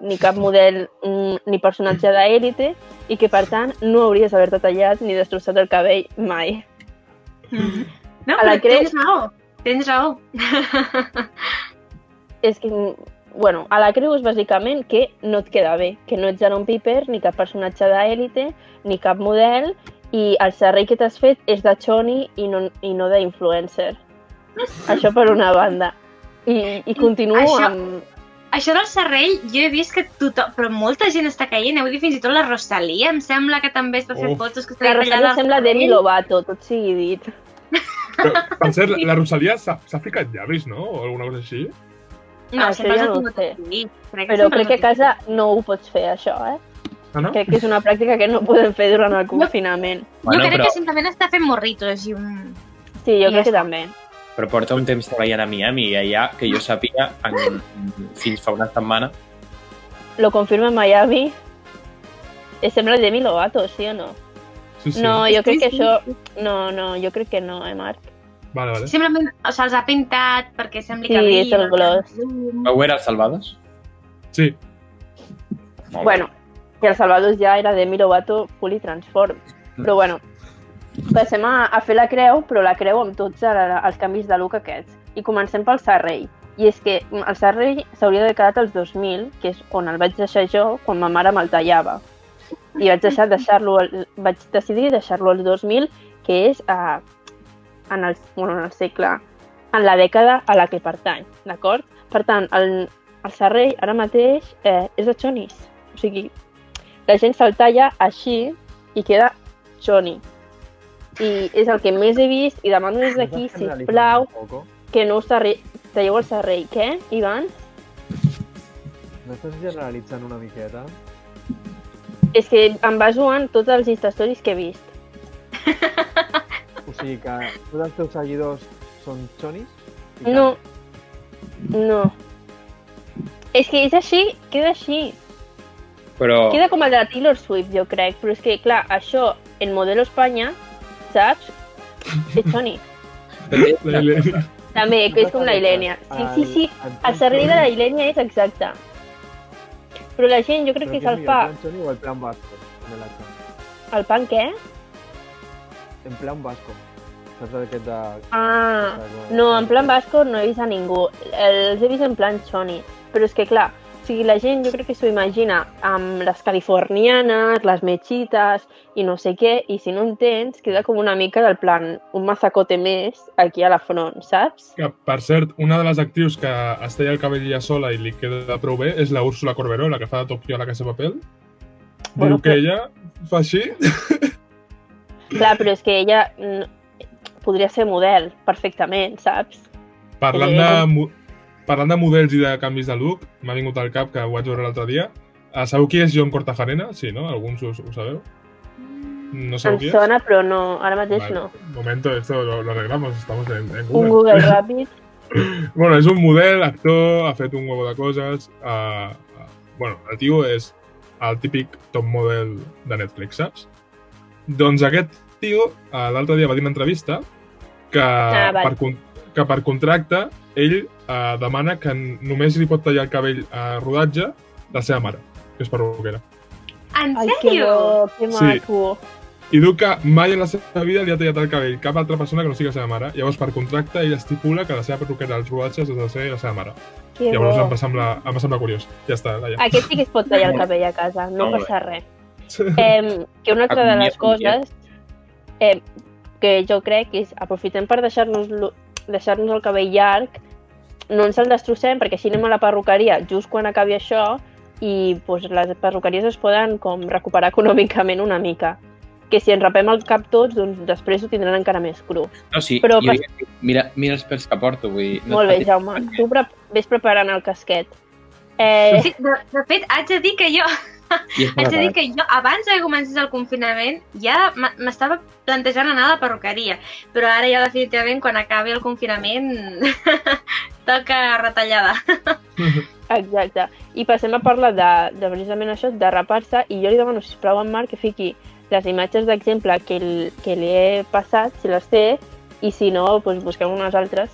F: ni cap <laughs> model mm, ni personatge d'élite, i que per tant no hauries d'haver-te tallat ni destrossat el cabell mai.
D: Mhm. No,
F: A la
D: però
F: creu-
D: tens raó. Tens raó.
F: És que, mm, bueno, a la creu és bàsicament que no et queda bé, que no ets Aaron Piper, ni cap personatge d'élite, ni cap model, i el serrell que t'has fet és de Choni i no, i no d'influencer. <laughs> Això per una banda. I, i continuo
D: Això-
F: amb...
D: Això del serrell, jo he vist que tothom, però molta gent està caient. Heu vist fins i tot la Rosalia, em sembla que també es va fer
B: Oh.
D: fotos que
F: La
D: estava
F: Rosalia sembla Demi. Lovato, tot sigui dit.
B: Però, per cert, la Rosalia s'ha ficat llavis, no? O alguna cosa així?
D: No,
F: Això
D: sempre
F: ja no ho sé.
D: Crec
F: Però crec que a casa no ho pots fer, això, eh?
B: Ah, no?
F: Crec que és una pràctica que no podem fer durant el confinament.
E: Bueno,
D: jo crec
E: però-
D: que simplement està fent morritos i un...
F: Sí, jo
D: Ja
F: crec que
D: està.
F: també.
E: Però porta un temps treballant a Miami i allà, que jo sàpiga, en, fins fa una setmana,
F: Lo confirma Miami. Eh, Sembla el Demi Lovato, sí o no?
B: Sí, sí.
F: No, jo crec que
D: Sí, sí.
F: això... No, no, jo crec que no, eh, Marc?
B: Vale, vale.
D: Simplement se'ls ha pintat perquè sembli
F: Sí,
D: que
F: és el gloss.
E: vau els Salvados?
B: Sí,
E: Molt
F: Bueno, i el Salvador ja era Demi Lovato fully transform. Però bueno, passem a, a fer la creu, però la creu amb tots el- els canvis de look aquests. I comencem pel Sarrei. I és que el Sarrei s'hauria d'haver quedat als 2000, que és on el vaig deixar jo quan ma mare me'l tallava. I vaig deixar deixar-lo, al- vaig decidir deixar-lo als 2000, que és a, en, el, bueno, en el segle, en la dècada a la que pertany, d'acord? Per tant, el, el Sarrei ara mateix eh, és de Chonis. O sigui, la gent se'l talla així i queda Johnny. I és el que més he vist i demano des d'aquí, sisplau, que no us talleu el serrei. Què, Ivan?
C: No estàs generalitzant una miqueta?
F: És que em baso en tots els instastories que he vist.
C: O sigui <laughs> que tots els teus seguidors són xonis?
F: No. No. És que és així, queda així.
E: Però,
F: Queda com el de Taylor Swift, jo crec. Però és que, clar, això, en Modelo Espanya, saps? És Johnny.
B: la Ilenia.
F: També, que és com la Ilenia. Sí, sí, sí. El serrei de la Ilenia és exacte. Però la gent, jo crec que se'l fa...
C: ¿En plan choni o el plan vasco? En el?
F: El pan què?
C: En plan vasco. Saps aquest de...
F: Ah, no, en plan basco no he vist a ningú. Els he vist en plan choni. Però és que, clar, sigui, la gent jo crec que s'ho imagina amb les californianes, les mechites i no sé què, i si no en tens, queda com una mica del plan un mazacote més aquí a la front, saps?
B: Que, per cert, una de les actrius que es talla el cabell ja sola i li queda prou bé és la Úrsula Corberó, la que fa de Tokio a la Casa de Papel.
F: Bueno,
B: Diu que
F: però-
B: ella fa així.
F: Clar, però és que ella mm, podria ser model perfectament, saps?
B: Parlant
F: Eh,
B: de, parlant de models i de canvis de look, m'ha vingut al cap que ho vaig veure l'altre dia. Uh, sabeu qui és John Cortajarena? Sí, no? Alguns ho, ho sabeu? No sabeu
F: Em
B: qui és?
F: sona, però no, ara mateix
B: Vale,
F: no.
B: Un momento, esto lo, lo arreglamos, estamos en, en
F: Un
B: Google.
F: Google <laughs> ràpid.
B: Bueno, és un model, actor, ha fet un huevo de coses. Uh, uh, bueno, el tio és el típic top model de Netflix, saps? Doncs aquest tio, uh, l'altre dia va dir una entrevista que,
F: Ah, val.
B: per, que per contracte ell uh, demana que només li pot tallar el cabell a rodatge la seva mare, que és perruquera.
D: En
F: Ai, que
D: sèrio?
F: bo, que
B: Sí.
F: maco.
B: I diu que mai en la seva vida li ha tallat el cabell cap altra persona que no sigui la seva mare. Llavors, per contracte, ell estipula que la seva perruquera als rodatges ha de ser la seva mare.
F: Que
B: Llavors em
F: bo.
B: va, semblar, em va semblar curiós. Ja està, Laia.
F: Aquest sí que es pot tallar el cabell a casa, no
E: bé.
F: passa res. <laughs> Eh, que una altra de les coses eh, que jo crec és aprofitem per deixar-nos deixar el cabell llarg, no ens el destrossem perquè així anem a la perruqueria just quan acabi això i pues, les perruqueries es poden com recuperar econòmicament una mica. Que si ens rapem el cap tots, doncs després ho tindran encara més cru.
E: no, sí,
F: Però
E: jo,
F: pas-
E: mira, mira els pèls que porto, vull dir...
F: Molt bé, Jaume. Tu pre ves preparant el casquet. Eh,
D: Sí, de, de fet, haig de dir que jo, haig de dir que jo, abans de que comencés el confinament, ja m'estava plantejant anar a la perruqueria. Però ara ja definitivament, quan acabi el confinament, <laughs> toca retallada. <laughs>
F: Exacte. I passem a parlar de, de precisament això, de rapar-se, i jo li demano, sisplau, a en Marc que fiqui les imatges d'exemple que, l- que li he passat, si les té, i si no, doncs busquem unes altres,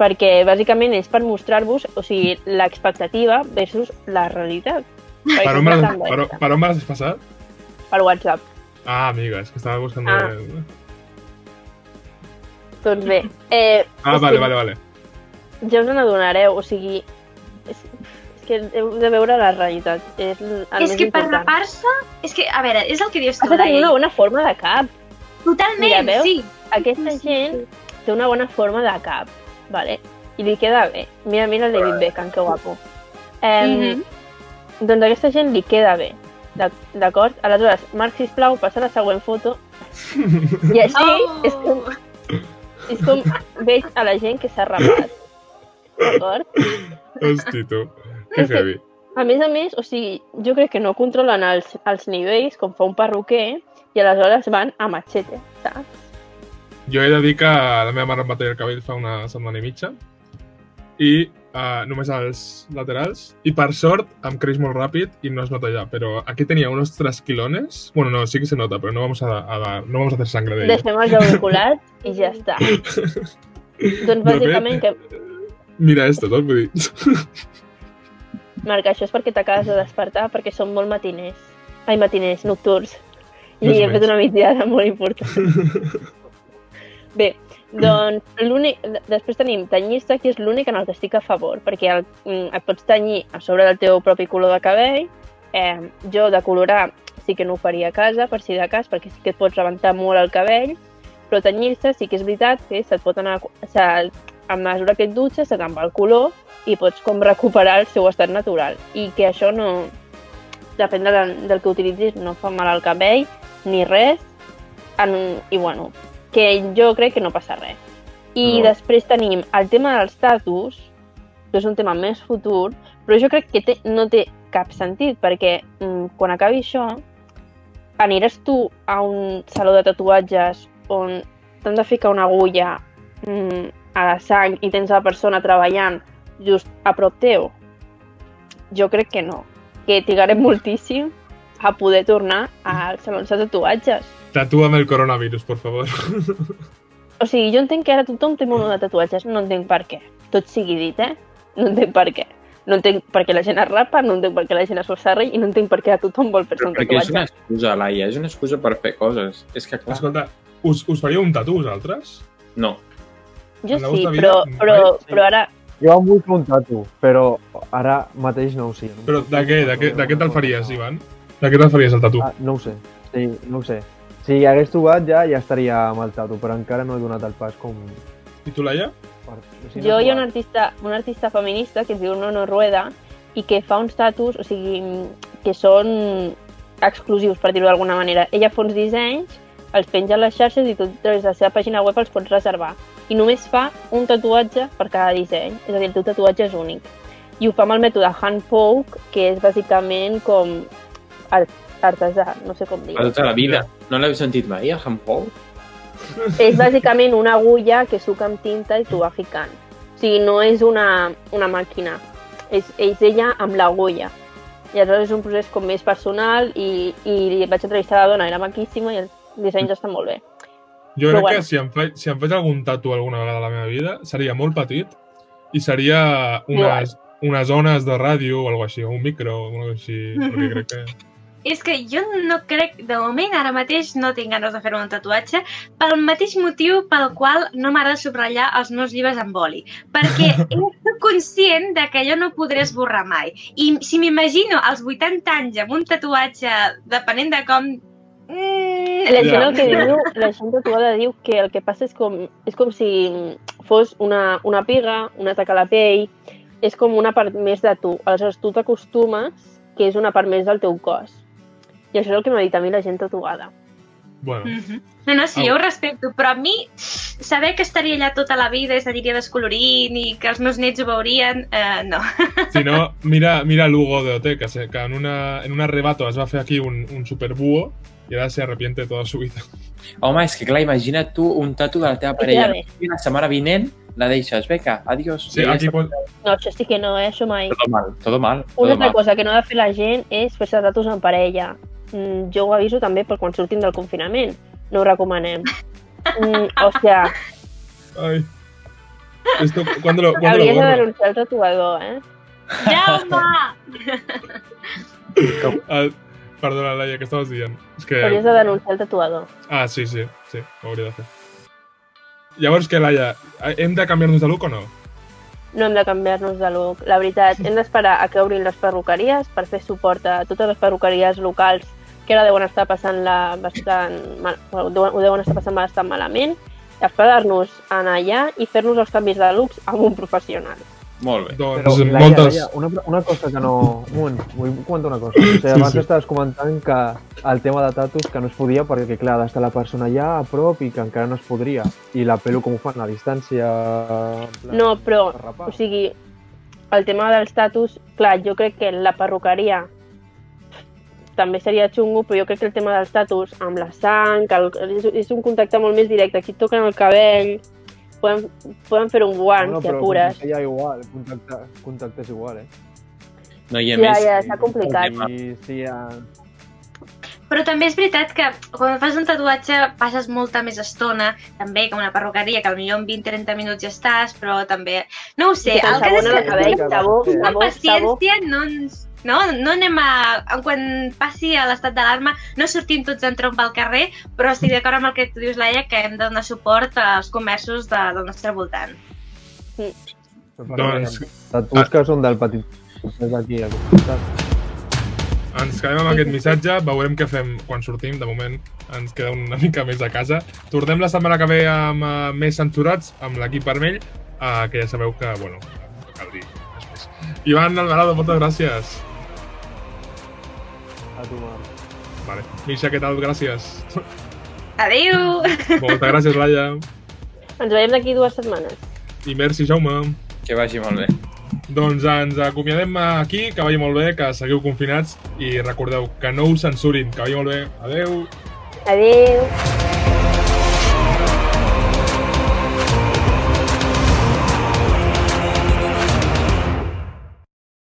F: perquè bàsicament és per mostrar-vos, o sigui, l'expectativa versus la realitat.
B: Per on,
F: bastant
B: per, per on me l'has passat?
F: Per WhatsApp.
B: Ah, amiga, és que estava buscant...
F: Ah. Doncs bé, <laughs> eh,
B: ah vale,
F: que
B: vale, vale.
F: ja us n'adonareu, o sigui, és, és que heu de veure la realitat, és el
D: és
F: més
D: que per rapar-se, és que, a veure, és el que dius
F: Has
D: tu,
F: de tenir una bona forma de cap.
D: Totalment,
F: Mira, veus?
D: sí.
F: Aquesta gent té una bona forma de cap, vale? I li queda bé. Mira, mira el David Beckham, que guapo. Eh,
D: Mhm.
F: Doncs aquesta gent li queda bé, d'ac- d'acord? Aleshores, Marc, sisplau, passa la següent foto. I així
D: Oh!
F: és, com, és com veig a la gent que s'ha rapat. d'acord?
B: Hosti, tu. Que heavy.
F: A més a més, o sigui, jo crec que no controlen els, els nivells com fa un perruquer i aleshores van a machete, saps?
B: Jo he de dir que la meva mare em va tallar el cabell fa una setmana i mitja i uh, només als laterals i per sort em creix molt ràpid i no es nota ja, però aquí tenia unos trasquilones, bueno, no, sí que se nota, però no vamos a, a, no vamos a hacer sangre de ello.
F: Deixem els auriculars <laughs> i ja està. doncs bàsicament que,
B: Mira esto, saps? Vull dir... <laughs>
F: Marc, això és perquè t'acabes de despertar perquè són molt matiners. Ai, matiners, nocturns. I
B: Més
F: he fet una migdiada molt important. <laughs> Bé, doncs. Després tenim tenyir-se, que és l'únic en el que estic a favor, perquè el, mm, et pots tenyir a sobre del teu propi color de cabell. Eh, jo de colorar sí que no ho faria a casa, per si de cas, perquè sí que et pots rebentar molt el cabell, però tenyir-se sí que és veritat que se't pot anar... Se, a mesura que et dutxes se te'n va el color i pots com recuperar el seu estat natural. I que això no... Depèn del, del que utilitzis, no fa mal al cabell ni res. En, I bueno, que jo crec que no passa res. I
B: No.
F: després tenim el tema dels tatus, que és un tema més futur, però jo crec que té, no té cap sentit, perquè mm, quan acabi això, aniràs tu a un saló de tatuatges on t'han de ficar una agulla mm, a la sang i tens la persona treballant just a prop teu? Jo crec que no. Que trigarem moltíssim a poder tornar als salons de tatuatges.
B: Tatúame el coronavirus, por favor.
F: O sigui, jo entenc que ara tothom té mono de tatuatges, no entenc per què. Tot sigui dit, eh? No entenc per què. No entenc per què la gent es rapa, no entenc per què la gent es fa serra i no entenc per què a tothom vol fer-se un
E: perquè és una
F: tatuatge.
E: excusa, Laia, és una excusa per fer coses. És que, clar,
B: Escolta, us, us faríeu un tatu vosaltres?
E: no.
F: Jo sí,
B: vida,
F: però, però,
B: mai?
F: però ara...
C: Jo em vull fer un tatu, però ara mateix no ho sé. No
B: Però de què? De què, de què te'l faries. Ivan? De què te'l faries el tatu?
C: Ah, no ho sé. Sí, no ho sé. Si hagués trobat ja, ja estaria amb el tatu, però encara no he donat el pas com...
B: I tu, Laia?
C: Per... o sigui, no
F: Jo
C: he
F: hi ha un artista, un artista feminista que es diu Nono Rueda i que fa uns tatus, o sigui, que són exclusius, per dir-ho d'alguna manera. Ella fa uns dissenys, els penja a les xarxes i tu a través de la seva pàgina web els pots reservar. I només fa un tatuatge per cada disseny, és a dir, el teu tatuatge és únic. I ho fa amb el mètode hand poke, que és bàsicament com artesà, no sé com dir.
E: Per tota la vida. No l'heu sentit mai, el handball?
F: És bàsicament una agulla que suca amb tinta i t'ho va ficant. O sigui, no és una, una màquina, és, és ella amb l'agulla. I aleshores és un procés com més personal i, i vaig entrevistar la dona, era maquíssima i els dissenys estan molt bé.
B: Jo
F: Però
B: crec
F: bueno.
B: que si em, faig, si em faig algun tatu alguna vegada a la meva vida, seria molt petit i seria unes, unes zones de ràdio o alguna així, o un micro o alguna cosa així, perquè crec que...
D: És que jo no crec, de moment, ara mateix no tinc ganes de fer un tatuatge pel mateix motiu pel qual no m'agrada subratllar els meus llibres amb boli. Perquè <laughs> soc conscient de que jo no podré esborrar mai. I si m'imagino als 80 anys amb un tatuatge, depenent de com... Mm,
F: La gent el que diu, la gent tatuada diu que el que passa és com, és com si fos una, una piga, un atac a la pell, és com una part més de tu. Aleshores tu t'acostumes que és una part més del teu cos. I això és el que m'ha dit a mi la gent tatuada.
B: Bueno,
D: Mhm. No, no, sí,
B: Au.
D: jo ho respecto, però a mi saber que estaria allà tota la vida i s'aniria descolorint i que els meus nets ho veurien, eh, no. <laughs>
B: si no, mira, mira Lugo de OT, que, se, que en, una, en un arrebato es va fer aquí un, un superbúho i ara se arrepiente toda su vida.
E: Home, és que clar, imagina't tu un tatu de la teva parella.
F: la ve.
E: I la setmana vinent la deixes. Vinga, adiós.
B: Sí, aquí pot...
F: No, això sí que no, eh? Això mai.
E: Todo mal, todo mal.
F: Una
E: Todo
F: altra
E: mal.
F: cosa que no ha de fer la gent és fer-se tatus en parella. Mm, jo ho aviso també per quan surtin del confinament. No ho recomanem. Mm, o sea,
B: Ay. Esto, ¿cuándo lo, cuándo lo
F: hauries de
B: borro?
F: denunciar el tatuador, eh?
D: Jaume!
B: Ah, perdona, Laia, què estaves dient? És que...
F: Hauries de denunciar el tatuador.
B: Ah, sí, sí, sí, ho hauria de fer. Llavors, què, Laia? Hem de canviar-nos de look o no? No
F: No hem de canviar-nos de look. La veritat, hem d'esperar a que obrin les perruqueries per fer suport a totes les perruqueries locals que ara deuen estar passant la bastant mal, ho deuen, ho deuen estar passant bastant malament, esperar-nos a anar allà i fer-nos els canvis de looks amb un professional.
E: Molt bé.
B: Doncs
C: Però, Laia,
B: moltes...
C: Laia, una, una cosa que no... Un moment, vull comentar una cosa. O sigui,
B: Sí,
C: abans
B: sí.
C: estaves comentant que el tema de tatus que no es podia perquè, clar, ha d'estar la persona allà a prop i que encara no es podria. I la pelo com ho fan? A distància? en plan,
F: No, però, o sigui, el tema dels tatus, clar, jo crec que la perruqueria també seria xungo, però jo crec que el tema dels tatus amb la sang, el, és, és un contacte molt més directe. Aquí toquen el cabell, poden, poden fer un guant,
C: no,
F: si
C: però
F: apures.
C: contacte ja igual, contacte, contacte és igual, eh?
E: No, i a
F: Ja,
E: més,
F: ja, està complicat.
C: I sí, ja...
D: Però també és veritat que quan fas un tatuatge passes molta més estona, també que una perruqueria, que potser en 20-30 minuts ja estàs, però també... No ho sé,
F: que
D: el que
F: t'ensabona
D: és
F: el cabell,
C: que-
F: sabó,
C: Sí.
F: sabó, sabó.
D: paciència no ens... No, no anem a... Quan passi a l'estat d'alarma no sortim tots en trompa al carrer, però estic d'acord amb el que tu dius, Laia, que hem de donar suport als comerços de, del nostre voltant.
B: Doncs
C: Tatus que són del petit... Costat.
B: ens quedem amb aquest missatge, veurem què fem quan sortim, de moment ens queda una mica més a casa. Tornem la setmana que ve amb uh, més censurats, amb l'equip vermell, uh, que ja sabeu que, bueno, no cal dir. Ivan Alvarado, moltes gràcies.
C: A tu, Marc.
B: Vale. Misha, què tal? Gràcies.
D: Adéu!
B: Moltes gràcies, Laia.
F: Ens veiem d'aquí dues setmanes.
B: I merci, Jaume.
E: que vagi molt bé.
B: Doncs ens acomiadem aquí, que vagi molt bé, que seguiu confinats i recordeu que no us censurin, que vagi molt bé. Adeu!
F: Adéu!